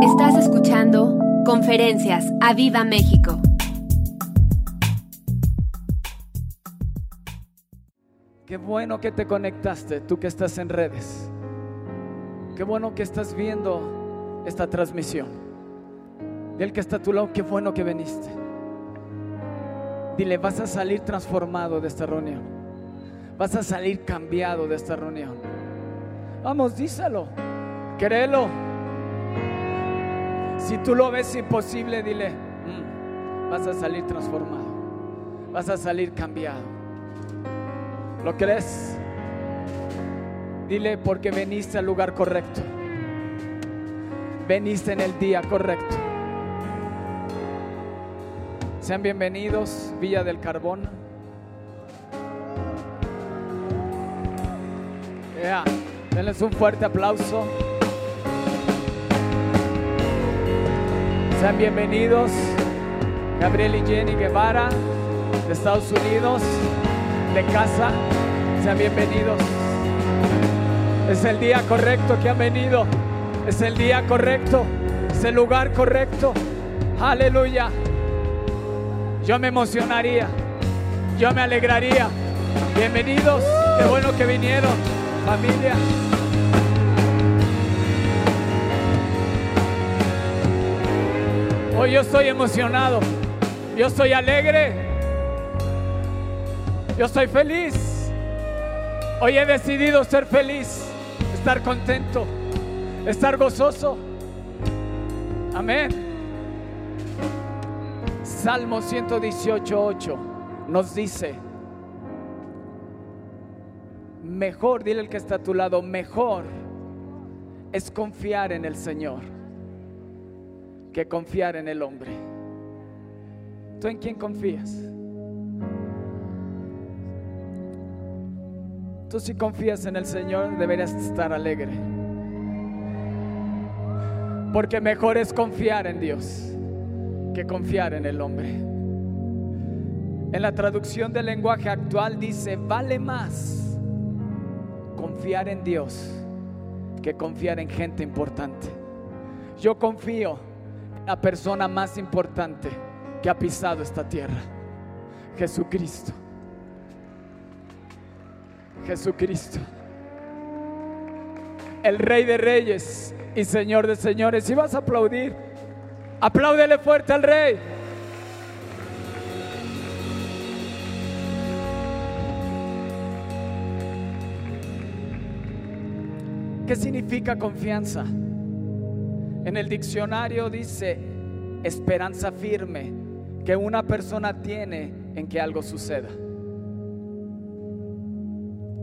Estás escuchando Conferencias a Viva México. Qué bueno que te conectaste, tú que estás en redes. Qué bueno que estás viendo esta transmisión. Del que está a tu lado, qué bueno que viniste. Dile, vas a salir transformado de esta reunión. Vas a salir cambiado de esta reunión. Vamos, díselo. Créelo. Si tú lo ves imposible, dile, "Mm, vas a salir transformado. Vas a salir cambiado. ¿Lo crees? Dile porque veniste al lugar correcto. Veniste en el día correcto. Sean bienvenidos, Villa del Carbón. Yeah. Denles un fuerte aplauso. Sean bienvenidos, Gabriel y Jenny Guevara de Estados Unidos de casa, sean bienvenidos. Es el día correcto que han venido. Es el día correcto. Es el lugar correcto. Aleluya. Yo me emocionaría. Yo me alegraría. Bienvenidos. Qué bueno que vinieron, familia. Hoy yo estoy emocionado. Yo estoy alegre. Yo estoy feliz. Hoy he decidido ser feliz, estar contento, estar gozoso. Amén. Salmo 118.8 nos dice, mejor, dile el que está a tu lado, mejor es confiar en el Señor que confiar en el hombre. ¿Tú en quién confías? Tú si confías en el Señor deberías estar alegre. Porque mejor es confiar en Dios que confiar en el hombre. En la traducción del lenguaje actual dice, vale más confiar en Dios que confiar en gente importante. Yo confío la persona más importante que ha pisado esta tierra, Jesucristo. Jesucristo. El Rey de Reyes y Señor de Señores. Si vas a aplaudir, apláudele fuerte al Rey. ¿Qué significa confianza? En el diccionario dice esperanza firme que una persona tiene en que algo suceda.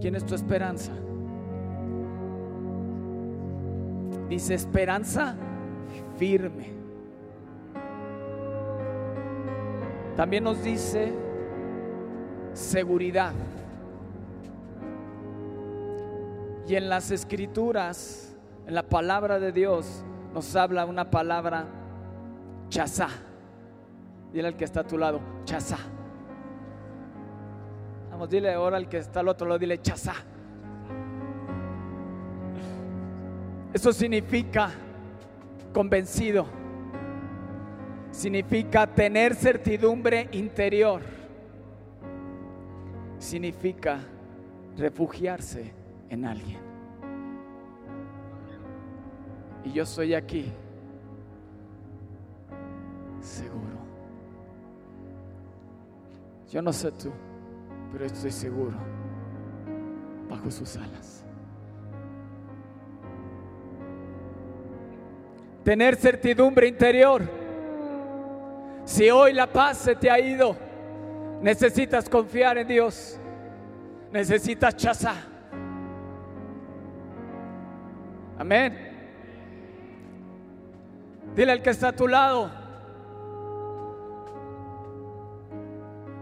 ¿Quién es tu esperanza? Dice esperanza firme. También nos dice seguridad. Y en las escrituras, en la palabra de Dios, nos habla una palabra chazá. Dile al que está a tu lado, chazá. Vamos, dile ahora al que está al otro lado, dile chazá. Eso significa convencido. Significa tener certidumbre interior. Significa refugiarse en alguien. Y yo estoy aquí seguro. Yo no sé tú, pero estoy seguro bajo sus alas. Tener certidumbre interior. Si hoy la paz se te ha ido, necesitas confiar en Dios. Necesitas chazar. Amén. Dile al que está a tu lado,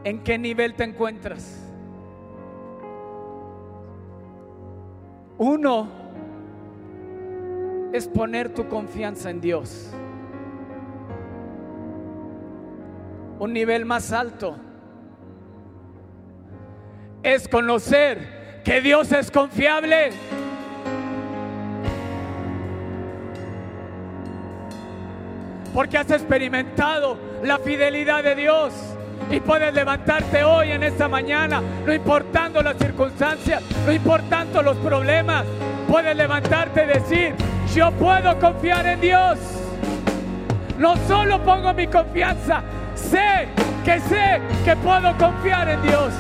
¿en qué nivel te encuentras? Uno es poner tu confianza en Dios. Un nivel más alto es conocer que Dios es confiable. Porque has experimentado la fidelidad de Dios. Y puedes levantarte hoy en esta mañana, no importando las circunstancias, no importando los problemas. Puedes levantarte y decir, yo puedo confiar en Dios. No solo pongo mi confianza, sé que sé que puedo confiar en Dios.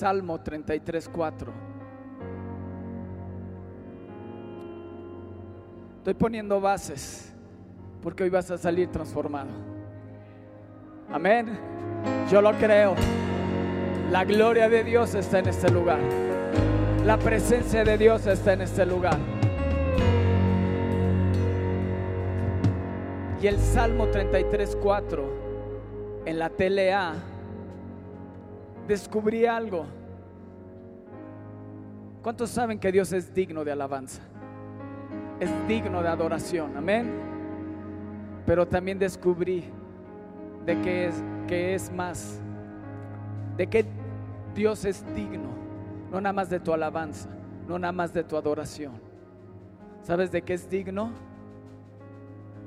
Salmo 33, 4. Estoy poniendo bases porque hoy vas a salir transformado. Amén. Yo lo creo. La gloria de Dios está en este lugar. La presencia de Dios está en este lugar. Y el Salmo 33, 4 en la TLA descubrí algo. ¿Cuántos saben que Dios es digno de alabanza? Es digno de adoración, amén. Pero también descubrí de que es, que es más, de que Dios es digno, no nada más de tu alabanza, no nada más de tu adoración. ¿Sabes de qué es digno?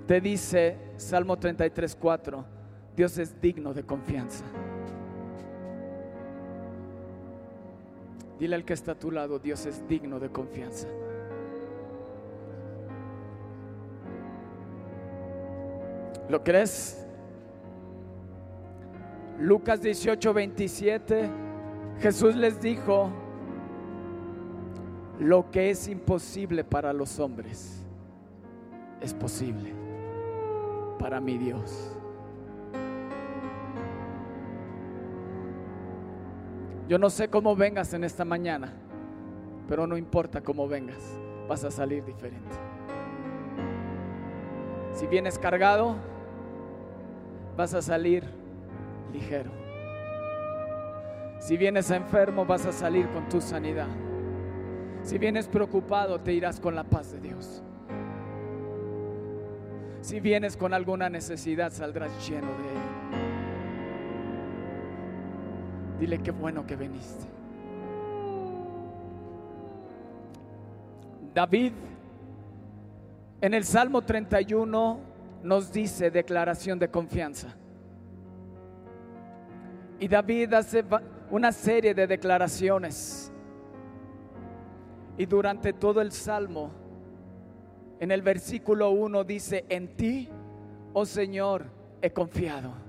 Te dice Salmo 33, 4, Dios es digno de confianza. Dile al que está a tu lado, Dios es digno de confianza. ¿Lo crees? Lucas 18, 27, Jesús les dijo, lo que es imposible para los hombres es posible para mi Dios. Yo no sé cómo vengas en esta mañana, pero no importa cómo vengas, vas a salir diferente. Si vienes cargado, vas a salir ligero. Si vienes enfermo, vas a salir con tu sanidad. Si vienes preocupado, te irás con la paz de Dios. Si vienes con alguna necesidad, saldrás lleno de Él. Dile qué bueno que viniste. David en el Salmo 31 nos dice declaración de confianza. Y David hace una serie de declaraciones. Y durante todo el Salmo, en el versículo 1 dice, en ti, oh Señor, he confiado.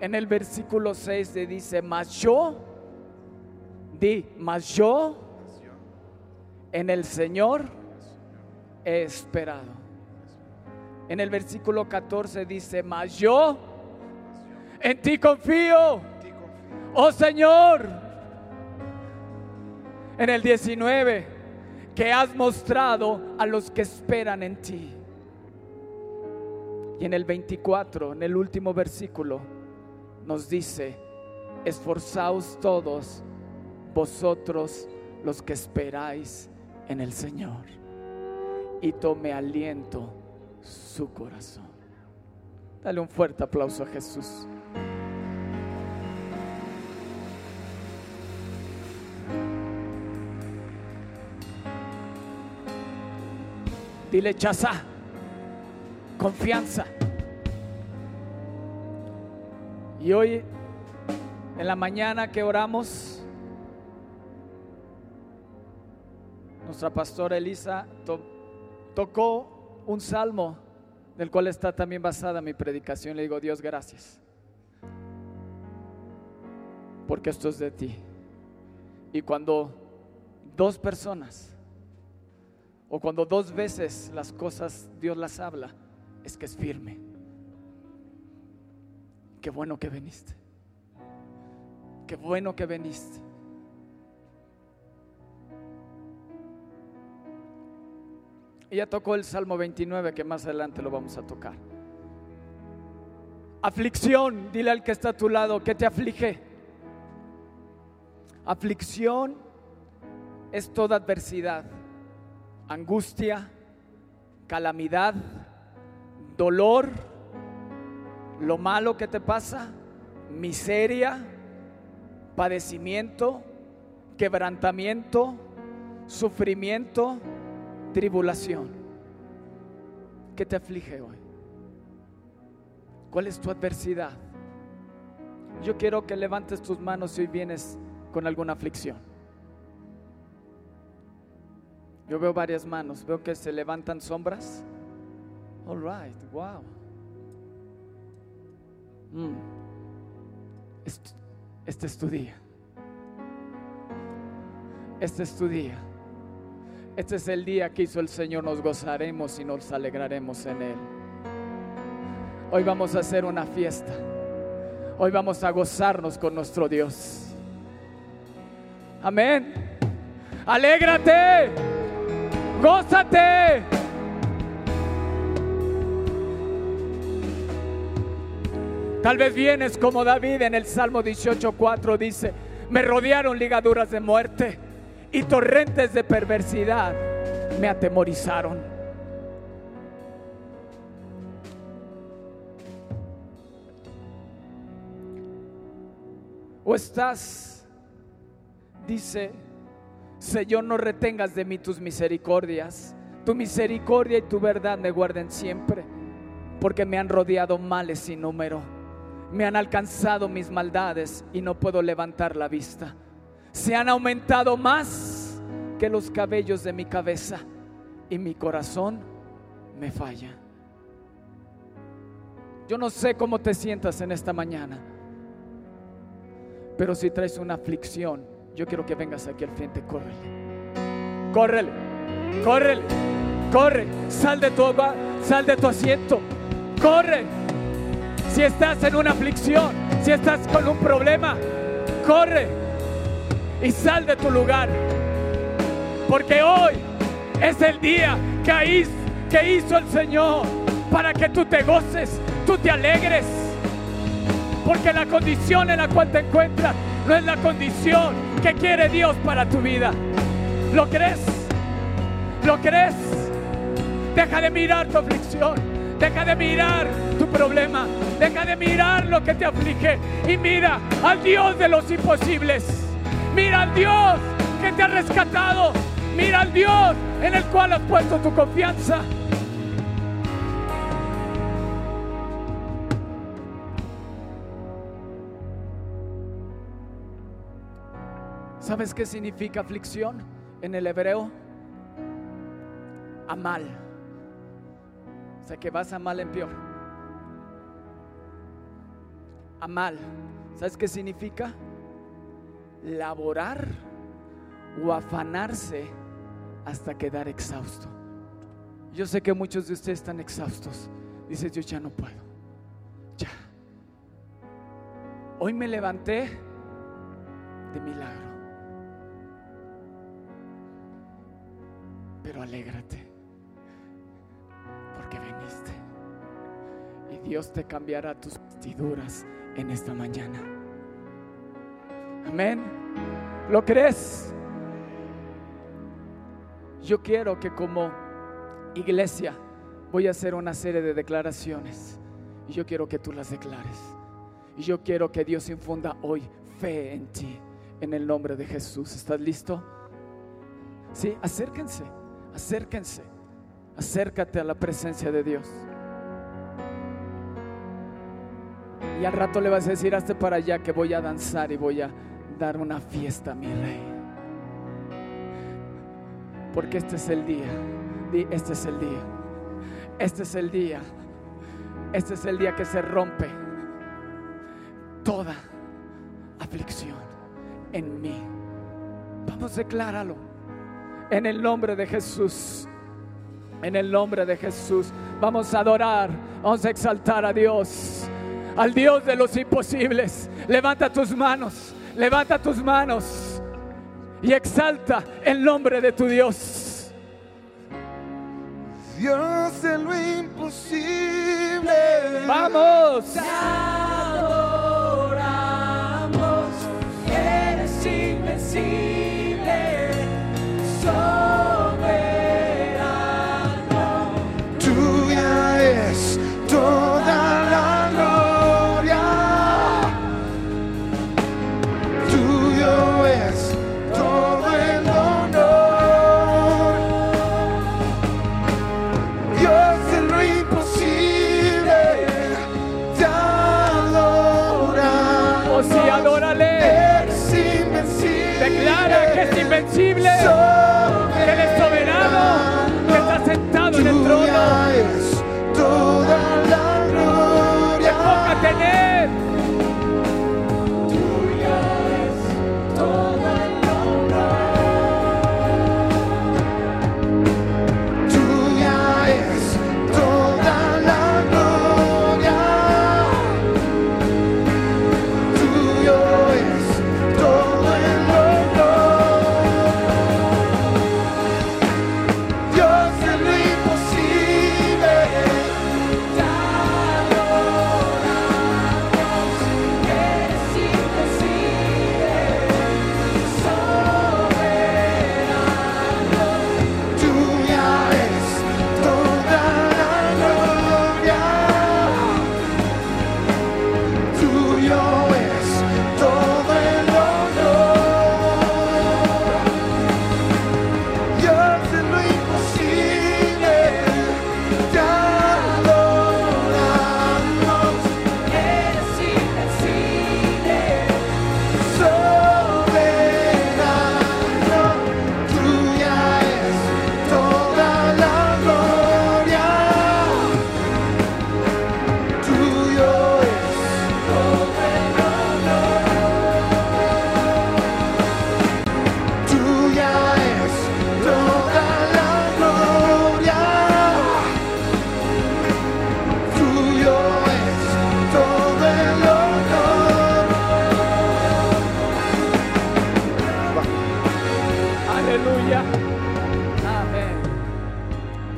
En el versículo 6 le dice, mas yo, di, mas yo en el Señor he esperado. En el versículo 14 dice, mas yo en ti confío, oh Señor. En el 19, que has mostrado a los que esperan en ti. Y en el 24, en el último versículo, nos dice, esforzaos todos vosotros los que esperáis en el Señor y tome aliento su corazón. Dale un fuerte aplauso a Jesús. Dile chaza, confianza. Y hoy, en la mañana que oramos, nuestra pastora Elisa tocó un salmo del cual está también basada mi predicación. Le digo, Dios, gracias. Porque esto es de ti. Y cuando dos personas, o cuando dos veces las cosas Dios las habla, es que es firme. Qué bueno que viniste. Qué bueno que viniste. ya tocó el Salmo 29 que más adelante lo vamos a tocar. Aflicción, dile al que está a tu lado, que te aflige. Aflicción es toda adversidad, angustia, calamidad, dolor lo malo que te pasa, miseria, padecimiento, quebrantamiento, sufrimiento, tribulación. ¿Qué te aflige hoy? ¿Cuál es tu adversidad? Yo quiero que levantes tus manos si hoy vienes con alguna aflicción. Yo veo varias manos, veo que se levantan sombras. All right, wow. Mm. Este, es tu día. Este es tu día. Este es el día que hizo el Señor. Nos gozaremos y nos alegraremos en Él. Hoy vamos a hacer una fiesta. Hoy vamos a gozarnos con nuestro Dios. Amén. Alégrate. Gózate. Tal vez vienes como David en el Salmo 18:4 dice, me rodearon ligaduras de muerte y torrentes de perversidad me atemorizaron. O estás, dice, Señor, no retengas de mí tus misericordias. Tu misericordia y tu verdad me guarden siempre, porque me han rodeado males sin número. Me han alcanzado mis maldades y no puedo levantar la vista. Se han aumentado más que los cabellos de mi cabeza y mi corazón me falla. Yo no sé cómo te sientas en esta mañana, pero si traes una aflicción, yo quiero que vengas aquí al frente, córrele. Córrele, córrele, corre, sal de tu hogar, sal de tu asiento, corre. Si estás en una aflicción, si estás con un problema, corre y sal de tu lugar. Porque hoy es el día que hizo, el Señor para que tú te goces, tú te alegres. Porque la condición en la cual te encuentras no es la condición que quiere Dios para tu vida. ¿Lo crees? ¿Lo crees? Deja de mirar tu aflicción. Deja de mirar tu problema. De mirar lo que te aflige. Y mira al Dios de los imposibles. Mira al Dios que te ha rescatado. Mira al Dios en el cual has puesto tu confianza. ¿Sabes qué significa aflicción en el hebreo? A mal. O sea que vas a mal en peor. A mal. ¿Sabes qué significa? Laborar o afanarse hasta quedar exhausto. Yo sé que muchos de ustedes están exhaustos. Dices, yo ya no puedo. Ya. Hoy me levanté de milagro. Pero alégrate, porque viniste. Y Dios te cambiará tus vestiduras en esta mañana. Amén. ¿Lo crees? Yo quiero que como iglesia voy a hacer una serie de declaraciones. Y yo quiero que tú las declares. Y yo quiero que Dios infunda hoy fe en ti. En el nombre de Jesús. ¿Estás listo? Sí, acérquense. Acérquense, acércate a la presencia de Dios. Y al rato le vas a decir, hazte para allá que voy a danzar y voy a dar una fiesta mi rey. Porque este es el día, este es el día, este es el día, este es el día que se rompe toda aflicción en mí. Vamos, decláralo. En el nombre de Jesús. En el nombre de Jesús. Vamos a adorar. Vamos a exaltar a Dios. Al Dios de los imposibles. Levanta tus manos. Levanta tus manos. Y exalta el nombre de tu Dios. Dios de lo imposible. Vamos. Te adoramos. Eres invencible.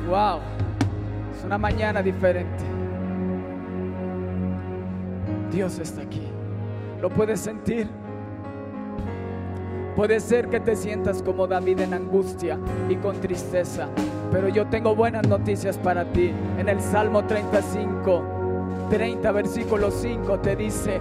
Wow. Es una mañana diferente. Dios está aquí. ¿Lo puedes sentir? Puede ser que te sientas como David en angustia y con tristeza, pero yo tengo buenas noticias para ti. En el Salmo 35, 30, versículo 5 te dice,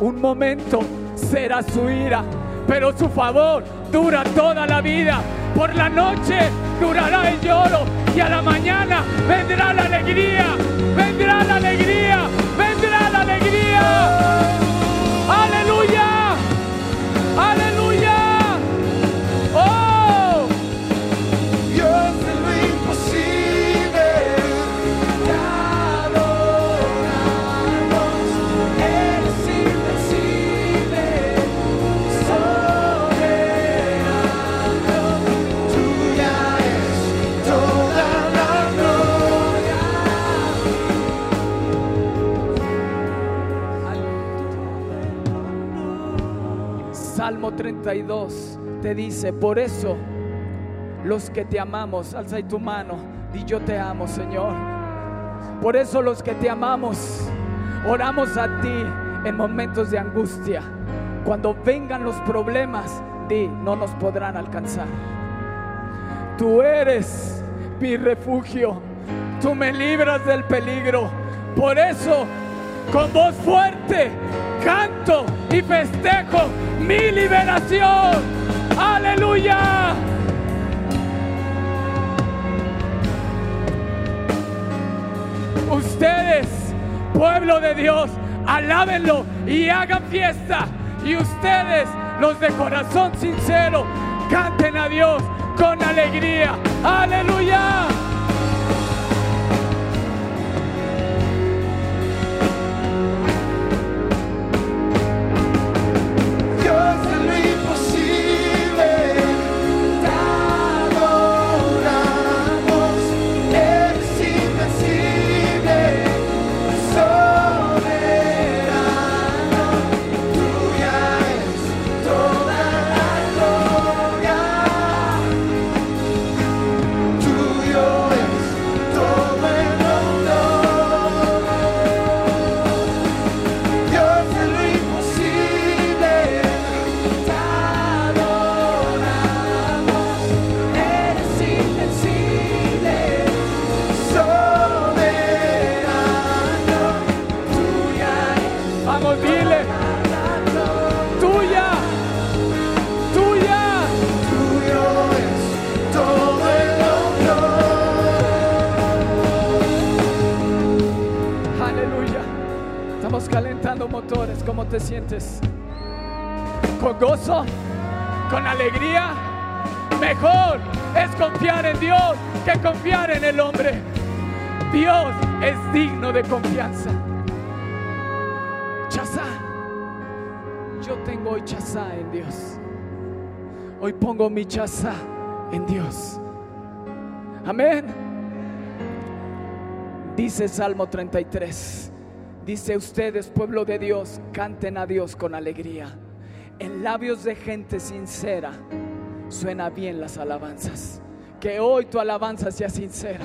un momento será su ira, pero su favor dura toda la vida. Por la noche durará el lloro y a la mañana vendrá la alegría, vendrá la alegría, vendrá la alegría. Salmo 32 te dice, por eso los que te amamos, alza tu mano, y yo te amo, Señor. Por eso los que te amamos, oramos a ti en momentos de angustia. Cuando vengan los problemas, di, no nos podrán alcanzar. Tú eres mi refugio, tú me libras del peligro. Por eso, con voz fuerte, canto y festejo mi liberación. Aleluya. Ustedes, pueblo de Dios, alábenlo y hagan fiesta. Y ustedes, los de corazón sincero, canten a Dios con alegría. Aleluya. Te sientes? con gozo, con alegría. Mejor es confiar en Dios que confiar en el hombre. Dios es digno de confianza. Chazá. Yo tengo hoy chazá en Dios. Hoy pongo mi chazá en Dios. Amén. Dice Salmo 33. Dice ustedes, pueblo de Dios, canten a Dios con alegría. En labios de gente sincera suena bien las alabanzas. Que hoy tu alabanza sea sincera.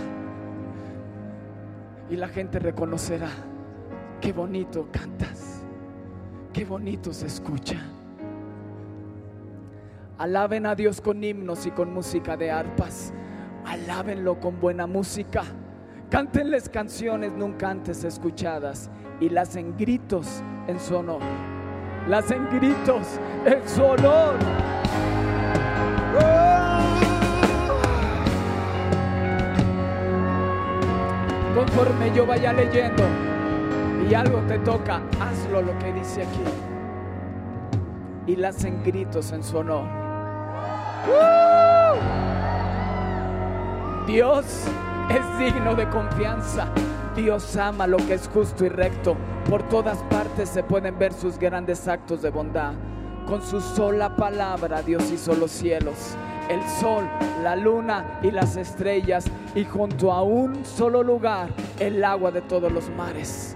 Y la gente reconocerá, qué bonito cantas, qué bonito se escucha. Alaben a Dios con himnos y con música de arpas. Alábenlo con buena música. Cántenles canciones nunca antes escuchadas y las en gritos en su honor. Las en gritos en su honor. Conforme yo vaya leyendo y algo te toca, hazlo lo que dice aquí. Y las en gritos en su honor. ¡Uh! Dios es digno de confianza. Dios ama lo que es justo y recto. Por todas partes se pueden ver sus grandes actos de bondad. Con su sola palabra Dios hizo los cielos, el sol, la luna y las estrellas, y junto a un solo lugar el agua de todos los mares.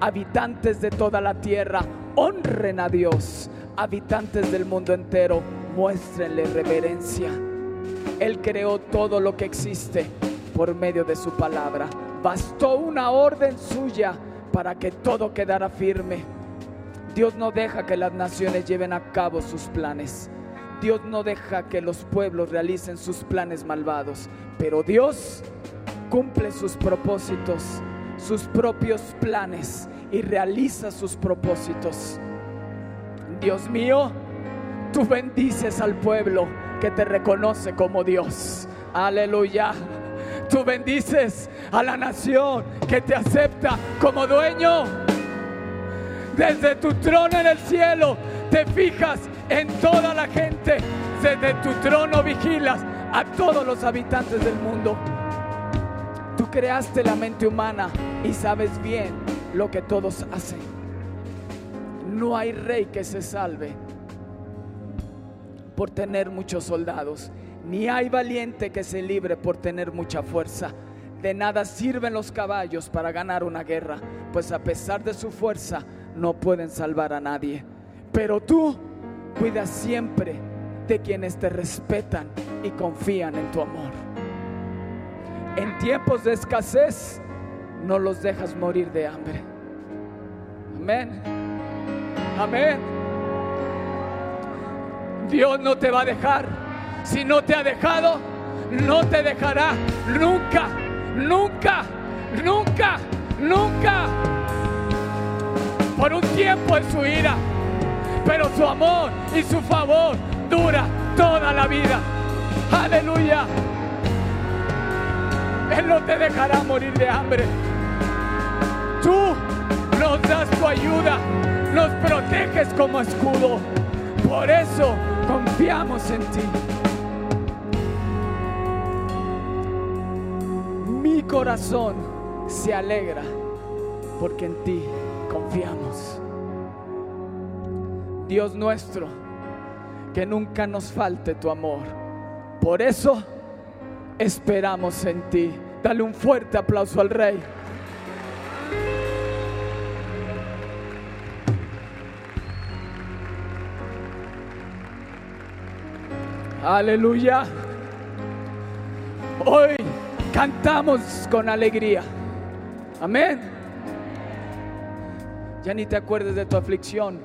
Habitantes de toda la tierra, honren a Dios. Habitantes del mundo entero, muéstrenle reverencia. Él creó todo lo que existe por medio de su palabra. Bastó una orden suya para que todo quedara firme. Dios no deja que las naciones lleven a cabo sus planes. Dios no deja que los pueblos realicen sus planes malvados. Pero Dios cumple sus propósitos, sus propios planes y realiza sus propósitos. Dios mío, tú bendices al pueblo que te reconoce como Dios. Aleluya. Tú bendices a la nación que te acepta como dueño. Desde tu trono en el cielo te fijas en toda la gente. Desde tu trono vigilas a todos los habitantes del mundo. Tú creaste la mente humana y sabes bien lo que todos hacen. No hay rey que se salve por tener muchos soldados, ni hay valiente que se libre por tener mucha fuerza. De nada sirven los caballos para ganar una guerra, pues a pesar de su fuerza no pueden salvar a nadie. Pero tú cuidas siempre de quienes te respetan y confían en tu amor. En tiempos de escasez no los dejas morir de hambre. Amén. Amén. Dios no te va a dejar. Si no te ha dejado, no te dejará. Nunca, nunca, nunca, nunca. Por un tiempo en su ira, pero su amor y su favor dura toda la vida. Aleluya. Él no te dejará morir de hambre. Tú nos das tu ayuda, nos proteges como escudo. Por eso confiamos en ti. Corazón se alegra porque en ti confiamos. Dios nuestro, que nunca nos falte tu amor. Por eso esperamos en ti. Dale un fuerte aplauso al Rey. Aleluya. Hoy cantamos con alegría. Amén. Ya ni te acuerdes de tu aflicción.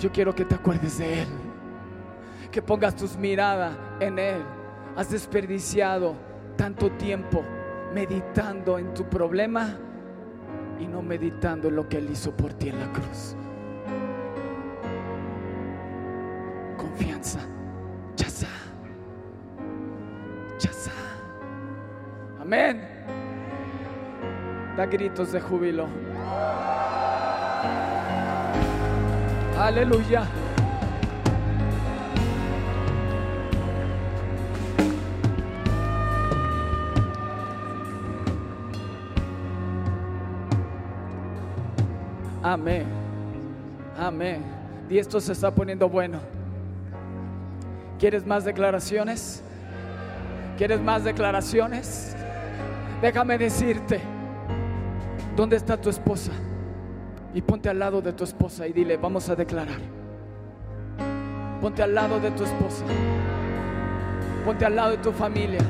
Yo quiero que te acuerdes de Él. Que pongas tus miradas en Él. Has desperdiciado tanto tiempo meditando en tu problema y no meditando en lo que Él hizo por ti en la cruz. Confianza. Chazá. Chazá. Amén. Da gritos de júbilo. Aleluya. Amén. Amén. Y esto se está poniendo bueno. ¿Quieres más declaraciones? ¿Quieres más declaraciones? Déjame decirte, ¿dónde está tu esposa? Y ponte al lado de tu esposa y dile, vamos a declarar. Ponte al lado de tu esposa. Ponte al lado de tu familia.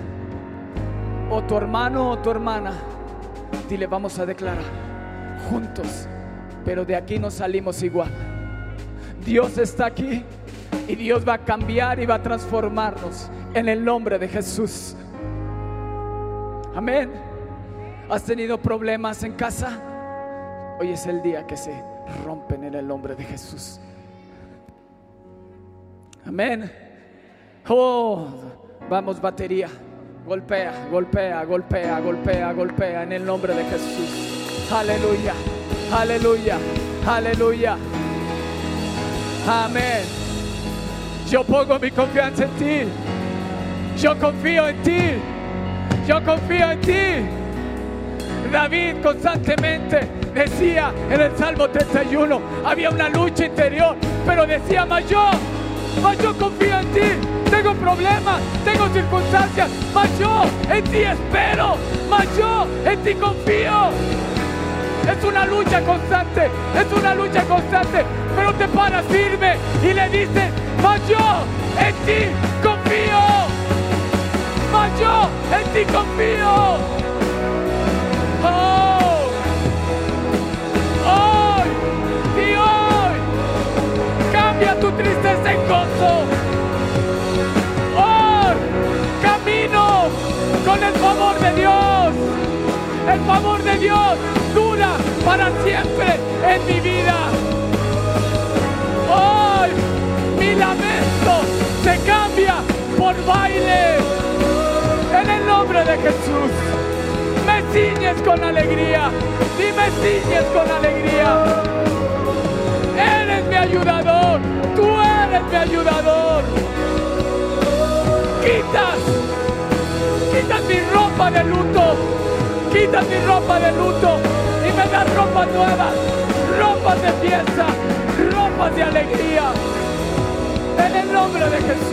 O tu hermano o tu hermana. Dile, vamos a declarar. Juntos. Pero de aquí no salimos igual. Dios está aquí. Y Dios va a cambiar y va a transformarnos. En el nombre de Jesús. Amén. ¿Has tenido problemas en casa? Hoy es el día que se rompen en el nombre de Jesús. Amén. Oh, vamos batería. Golpea, golpea, golpea, golpea, golpea en el nombre de Jesús. Aleluya, aleluya, aleluya. Amén. Yo pongo mi confianza en ti. Yo confío en ti. Yo confío en ti. David constantemente decía en el Salmo 31, había una lucha interior, pero decía, mas yo, mas yo confío en ti. Tengo problemas, tengo circunstancias, mas yo en ti espero, mas yo en ti confío. Es una lucha constante, es una lucha constante, pero te paras firme y le dices, mas yo en ti confío, yo en ti confío. Hoy y hoy cambia tu tristeza en gozo. Hoy camino con el favor de Dios. El favor de Dios dura para siempre en mi vida. Hoy mi lamento se cambia por baile. En el nombre de Jesús. Me ciñes con alegría. Y me ciñes con alegría. Eres mi ayudador. Tú eres mi ayudador. Quitas. Quitas mi ropa de luto. Quitas mi ropa de luto. Y me das ropas nuevas. Ropas de fiesta. Ropas de alegría. En el nombre de Jesús.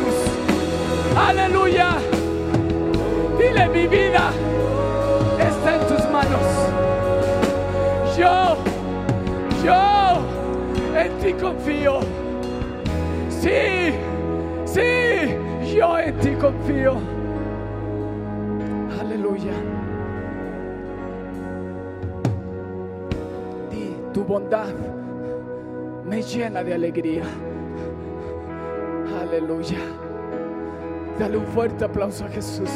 Ti confío. Sí, sí, yo en ti confío. Aleluya. Di, tu bondad me llena de alegría. Aleluya. Dale un fuerte aplauso a Jesús.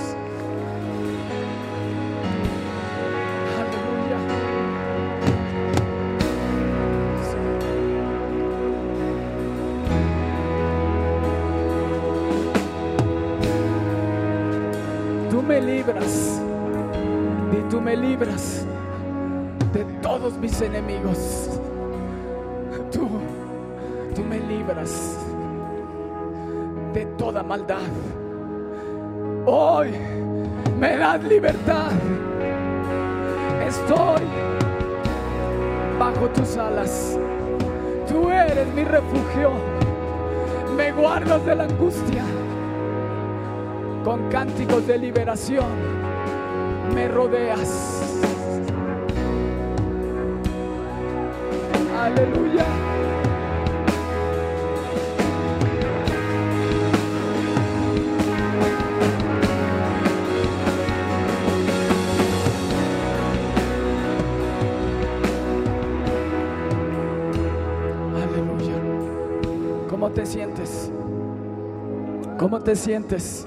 Mis enemigos. Tú, tú me libras de toda maldad. Hoy me das libertad. Estoy bajo tus alas. Tú eres mi refugio. Me guardas de la angustia. Con cánticos de liberación me rodeas. Aleluya. Aleluya. ¿Cómo te sientes? ¿Cómo te sientes?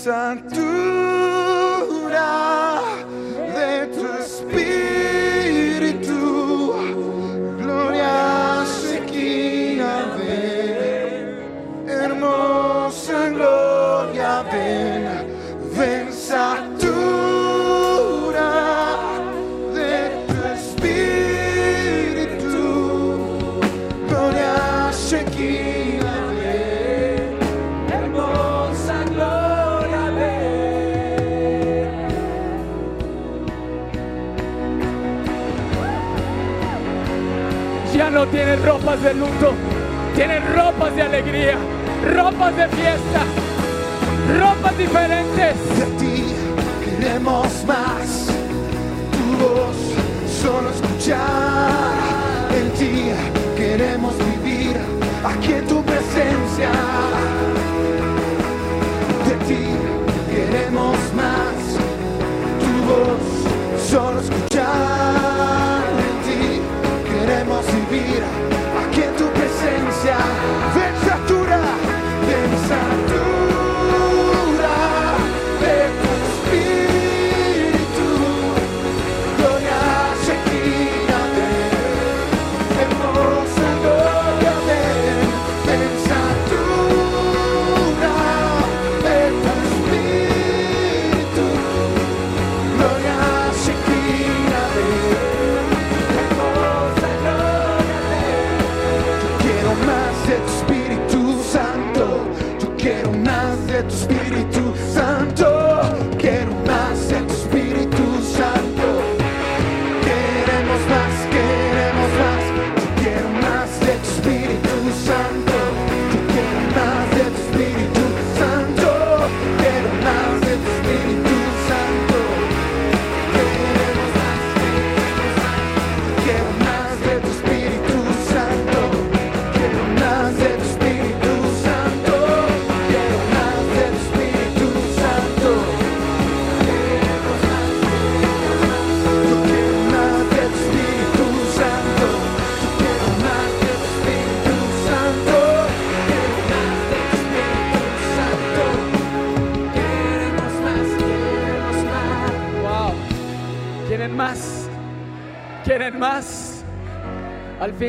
Santo.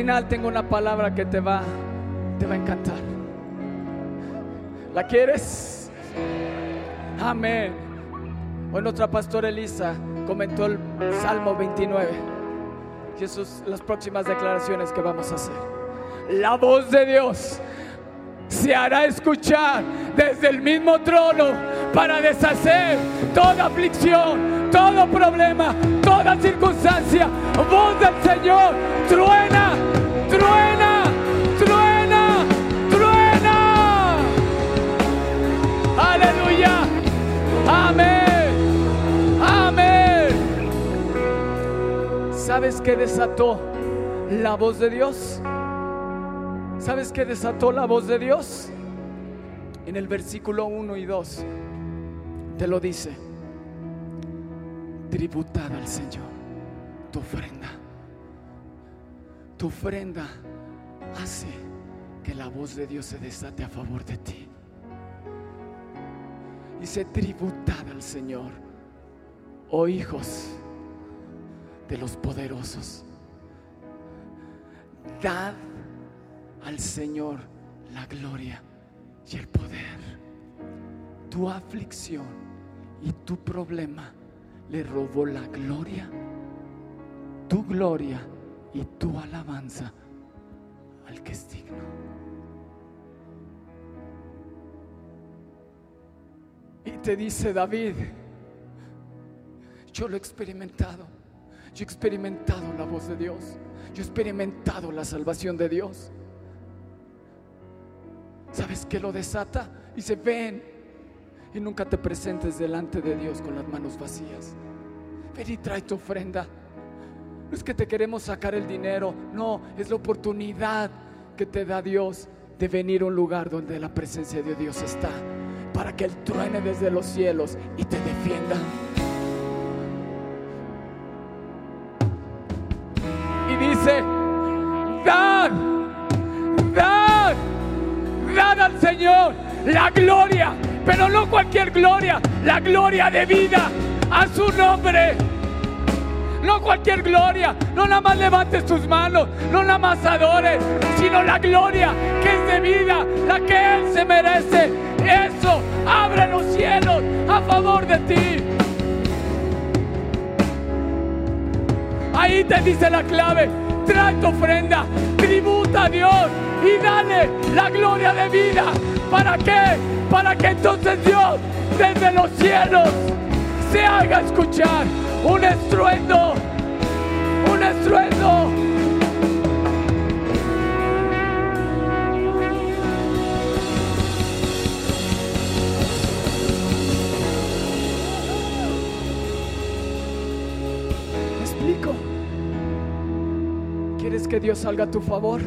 Final tengo una palabra que te va, te va a encantar. ¿La quieres? Amén. Hoy nuestra pastora Elisa comentó el Salmo 29. Y esas son las próximas declaraciones que vamos a hacer. La voz de Dios se hará escuchar desde el mismo trono para deshacer toda aflicción, todo problema, toda circunstancia. Voz del Señor, truena, truena, truena, truena. Aleluya. Amén. Amén. ¿Sabes qué desató la voz de Dios? ¿Sabes qué desató la voz de Dios? En el versículo 1 y 2 te lo dice. Tributad al Señor tu ofrenda. Tu ofrenda hace que la voz de Dios se desate a favor de ti. Dice, tributad al Señor, oh hijos de los poderosos. Dad al Señor la gloria y el poder. Tu aflicción y tu problema le robó la gloria, tu gloria y tu alabanza al que es digno. Y te dice David, yo lo he experimentado, yo he experimentado la voz de Dios, yo he experimentado la salvación de Dios. ¿Sabes qué lo desata? Dice, ven y nunca te presentes delante de Dios con las manos vacías. Ven y trae tu ofrenda. No es que te queremos sacar el dinero, no, es la oportunidad que te da Dios de venir a un lugar donde la presencia de Dios está, para que Él truene desde los cielos y te defienda. Y dice, dad, dad, dad al Señor la gloria, pero no cualquier gloria, la gloria de vida a su nombre. No cualquier gloria, no nada más levantes tus manos, no nada más adores, sino la gloria que es de vida, la que Él se merece. Eso abre los cielos a favor de ti. Ahí te dice la clave, trae tu ofrenda, tributa a Dios y dale la gloria de vida. ¿Para qué? para que entonces Dios desde los cielos se haga escuchar un estruendo, un estruendo. ¿Me explico? ¿Quieres que Dios salga a tu favor?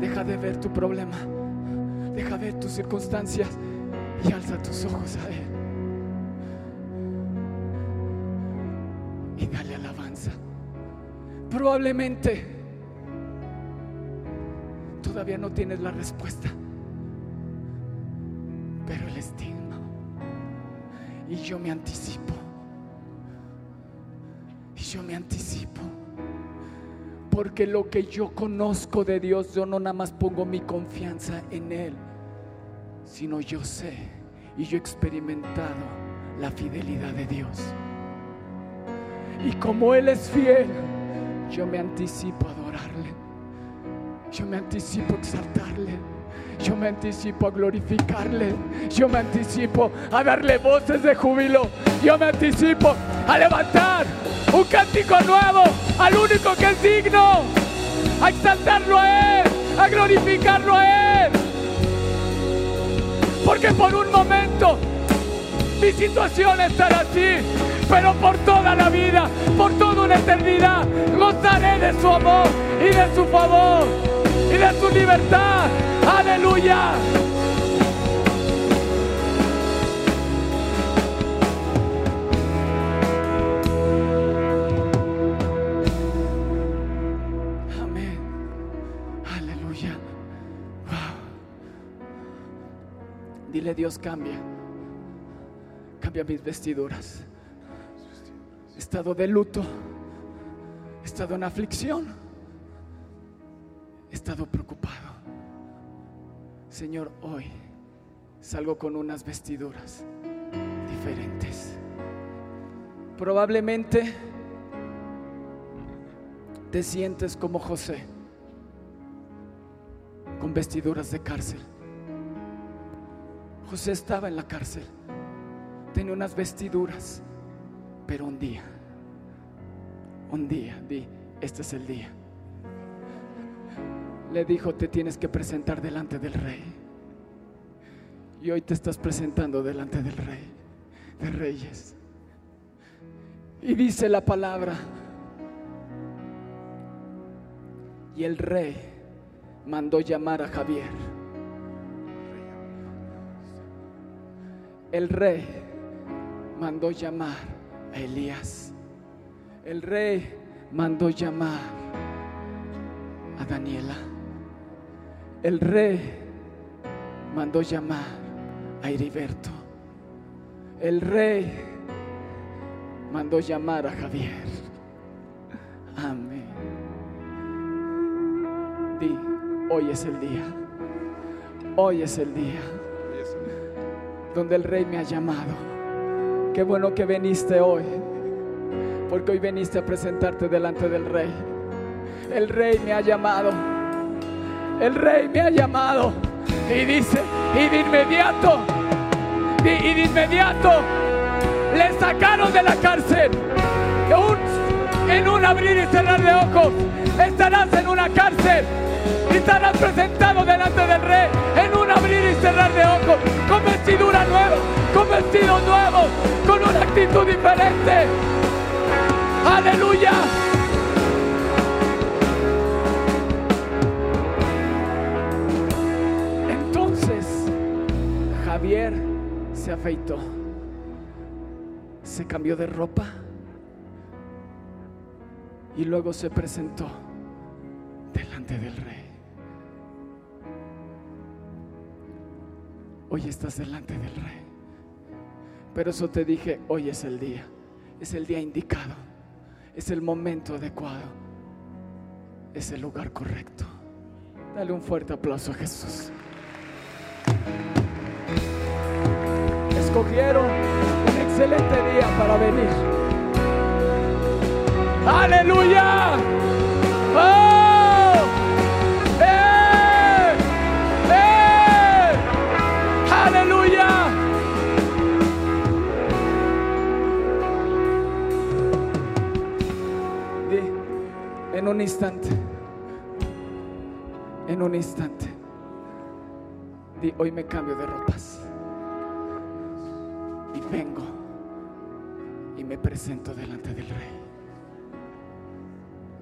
Deja de ver tu problema Deja ver tus circunstancias y alza tus ojos a Él. Y dale alabanza. Probablemente todavía no tienes la respuesta, pero Él es digno. Y yo me anticipo. Y yo me anticipo. Porque lo que yo conozco de Dios, yo no nada más pongo mi confianza en Él, sino yo sé y yo he experimentado la fidelidad de Dios. Y como Él es fiel, yo me anticipo a adorarle. Yo me anticipo a exaltarle. Yo me anticipo a glorificarle. Yo me anticipo a darle voces de júbilo. Yo me anticipo a levantar un cántico nuevo al único que es digno. A exaltarlo a Él. A glorificarlo a Él. Porque por un momento mi situación estará así. Pero por toda la vida, por toda una eternidad, gozaré de su amor y de su favor y de su libertad. Aleluya. Dile Dios cambia. Cambia mis vestiduras. He estado de luto. He estado en aflicción. He estado preocupado. Señor, hoy salgo con unas vestiduras diferentes. Probablemente te sientes como José, con vestiduras de cárcel. José estaba en la cárcel, tenía unas vestiduras, pero un día, un día, di, este es el día. Le dijo, te tienes que presentar delante del rey. Y hoy te estás presentando delante del rey, de reyes. Y dice la palabra, y el rey mandó llamar a Javier. El rey mandó llamar a Elías. El rey mandó llamar a Daniela. El rey mandó llamar a Heriberto. El rey mandó llamar a Javier. Amén. Di, hoy es el día. Hoy es el día donde el rey me ha llamado. Qué bueno que viniste hoy, porque hoy viniste a presentarte delante del rey. El rey me ha llamado. El rey me ha llamado. Y dice, y de inmediato, y, de inmediato, le sacaron de la cárcel. En un abrir y cerrar de ojos, estarás en una cárcel. Y estarás presentado delante del rey en un abrir y cerrar de ojos, con vestidura nueva, con vestido nuevo, con una actitud diferente. Aleluya. Entonces Javier se afeitó, se cambió de ropa y luego se presentó del rey. Hoy estás delante del rey. Pero eso te dije, hoy es el día. Es el día indicado. Es el momento adecuado. Es el lugar correcto. Dale un fuerte aplauso a Jesús. Escogieron un excelente día para venir. Aleluya. Un instante, en un instante, di, hoy me cambio de ropas y vengo y me presento delante del rey.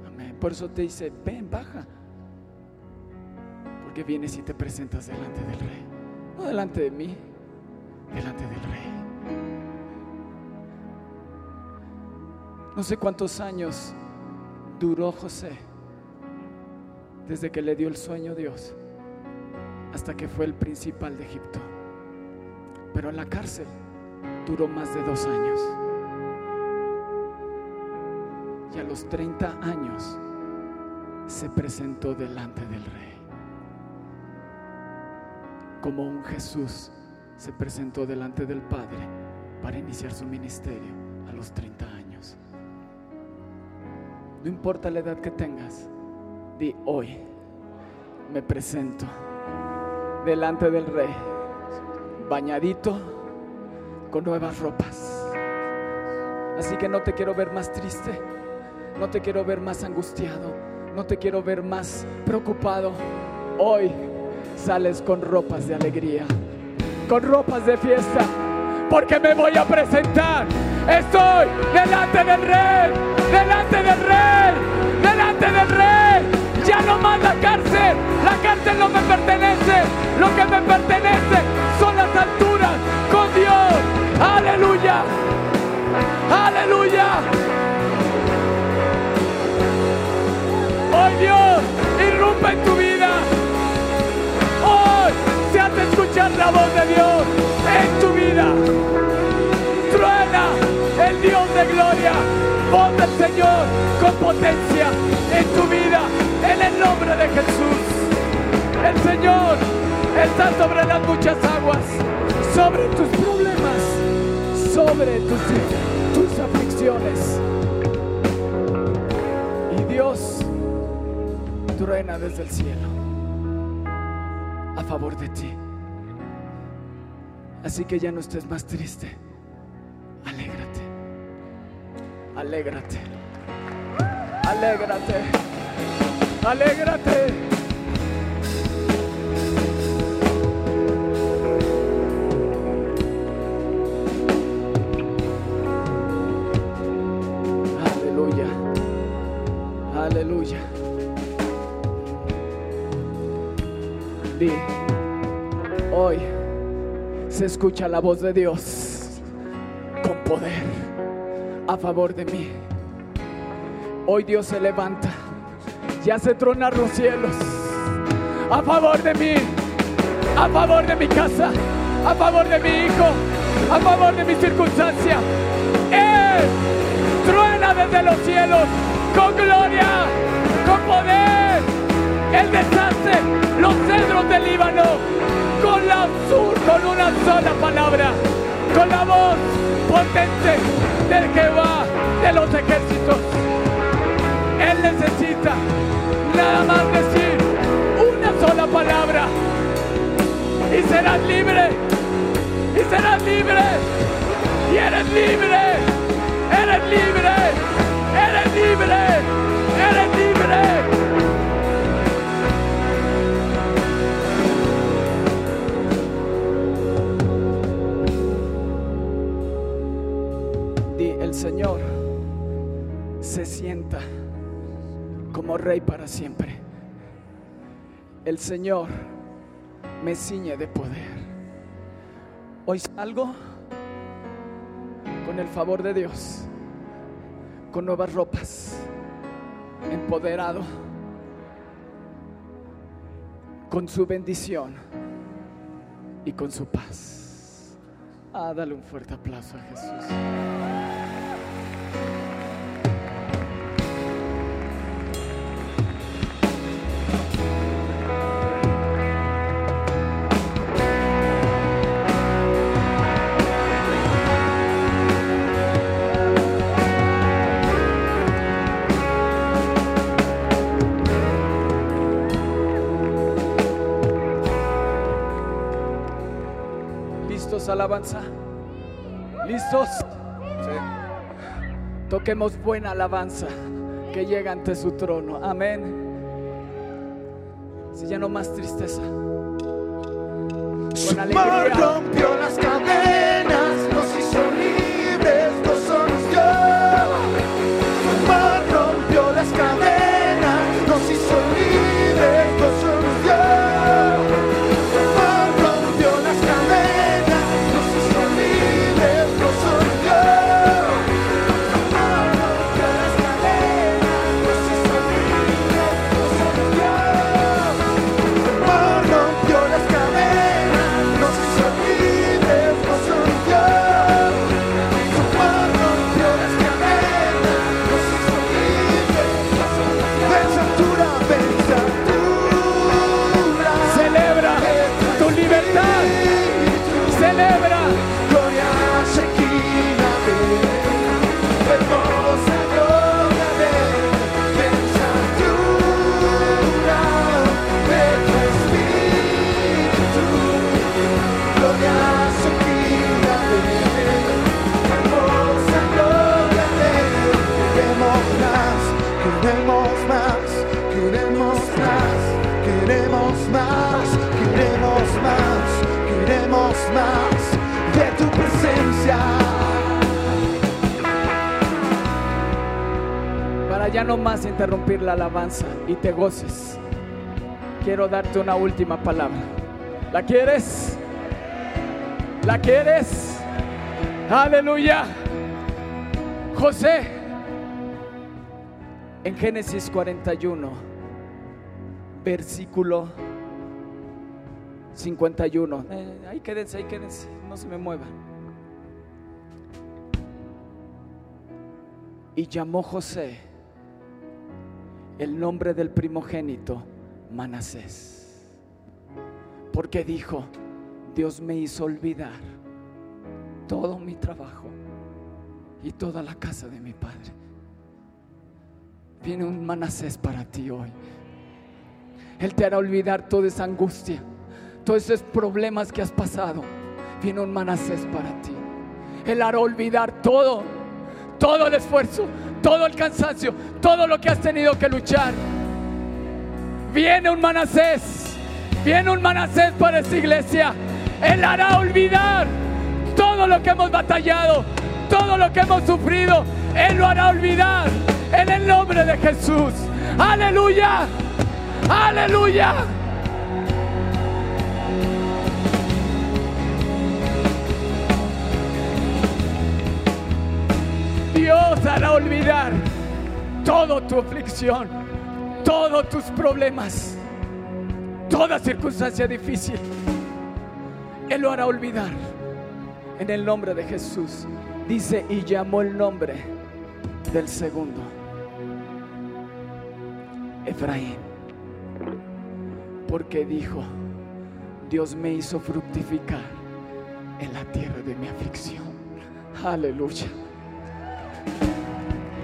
Amén. Por eso te dice, ven, baja. Porque vienes y te presentas delante del rey. No delante de mí, delante del rey. No sé cuántos años duró José desde que le dio el sueño Dios hasta que fue el principal de Egipto. Pero en la cárcel duró más de dos años. Y a los 30 años se presentó delante del rey. Como un Jesús se presentó delante del Padre para iniciar su ministerio a los 30 años. No importa la edad que tengas, di hoy me presento delante del rey, bañadito con nuevas ropas. Así que no te quiero ver más triste, no te quiero ver más angustiado, no te quiero ver más preocupado. Hoy sales con ropas de alegría, con ropas de fiesta, porque me voy a presentar. Estoy delante del rey, delante del rey, delante del rey. Ya no más la cárcel, la cárcel no me pertenece, lo que me pertenece son las alturas con Dios. Aleluya, aleluya. Hoy Dios irrumpe en tu vida. Hoy se hace escuchar la voz de Dios en tu vida. Truena el Dios de gloria, del Señor con potencia en tu vida, en el nombre de Jesús. El Señor está sobre las muchas aguas, sobre tus problemas, sobre tus, tus aflicciones. Y Dios truena desde el cielo a favor de ti. Así que ya no estés más triste. Alégrate. Alégrate. Alégrate. Aleluya. Aleluya. Di, hoy se escucha la voz de Dios con poder a favor de mí. Hoy Dios se levanta y hace tronar los cielos a favor de mí, a favor de mi casa, a favor de mi hijo, a favor de mi circunstancia. Él truena desde los cielos con gloria, con poder. Él deshace los cedros del Líbano con la sur, con una sola palabra, con la voz potente del Jehová de los ejércitos. Él necesita nada más decir una sola palabra y serás libre, y serás libre, y eres libre, eres libre, eres libre, eres libre. Señor se sienta como rey para siempre. El Señor me ciñe de poder. Hoy salgo con el favor de Dios, con nuevas ropas, empoderado, con su bendición y con su paz. Ah, dale un fuerte aplauso a Jesús. ¿Listos, alabanza? ¿Listos? Toquemos buena alabanza que llega ante su trono. Amén. Si ya no más tristeza. Con alegría. rompió las ya no más interrumpir la alabanza y te goces, quiero darte una última palabra. ¿La quieres? ¿La quieres? Aleluya. José, en Génesis 41, versículo 51. Eh, ahí quédense, ahí quédense, no se me muevan. Y llamó José el nombre del primogénito Manasés. Porque dijo, Dios me hizo olvidar todo mi trabajo y toda la casa de mi padre. Viene un Manasés para ti hoy. Él te hará olvidar toda esa angustia, todos esos problemas que has pasado. Viene un Manasés para ti. Él hará olvidar todo, todo el esfuerzo, todo el cansancio, todo lo que has tenido que luchar. Viene un Manasés, viene un Manasés para esta iglesia. Él hará olvidar todo lo que hemos batallado, todo lo que hemos sufrido. Él lo hará olvidar en el nombre de Jesús. Aleluya, aleluya. Dios hará olvidar toda tu aflicción, todos tus problemas, toda circunstancia difícil. Él lo hará olvidar en el nombre de Jesús. Dice, y llamó el nombre del segundo, Efraín, porque dijo, Dios me hizo fructificar en la tierra de mi aflicción. Aleluya.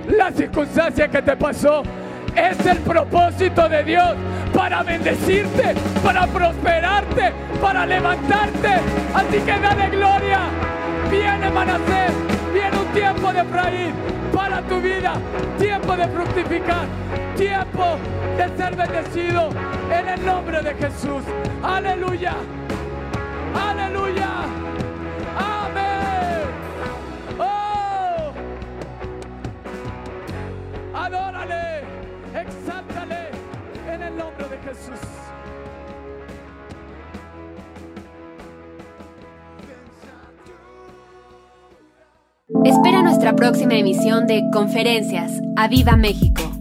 La circunstancia que te pasó es el propósito de Dios para bendecirte, para prosperarte, para levantarte. Así que dale gloria. Viene Manasés, viene un tiempo de Efraín para tu vida, tiempo de fructificar, tiempo de ser bendecido en el nombre de Jesús. Aleluya. Aleluya. Jesús. Espera nuestra próxima emisión de Conferencias. ¡A Viva México!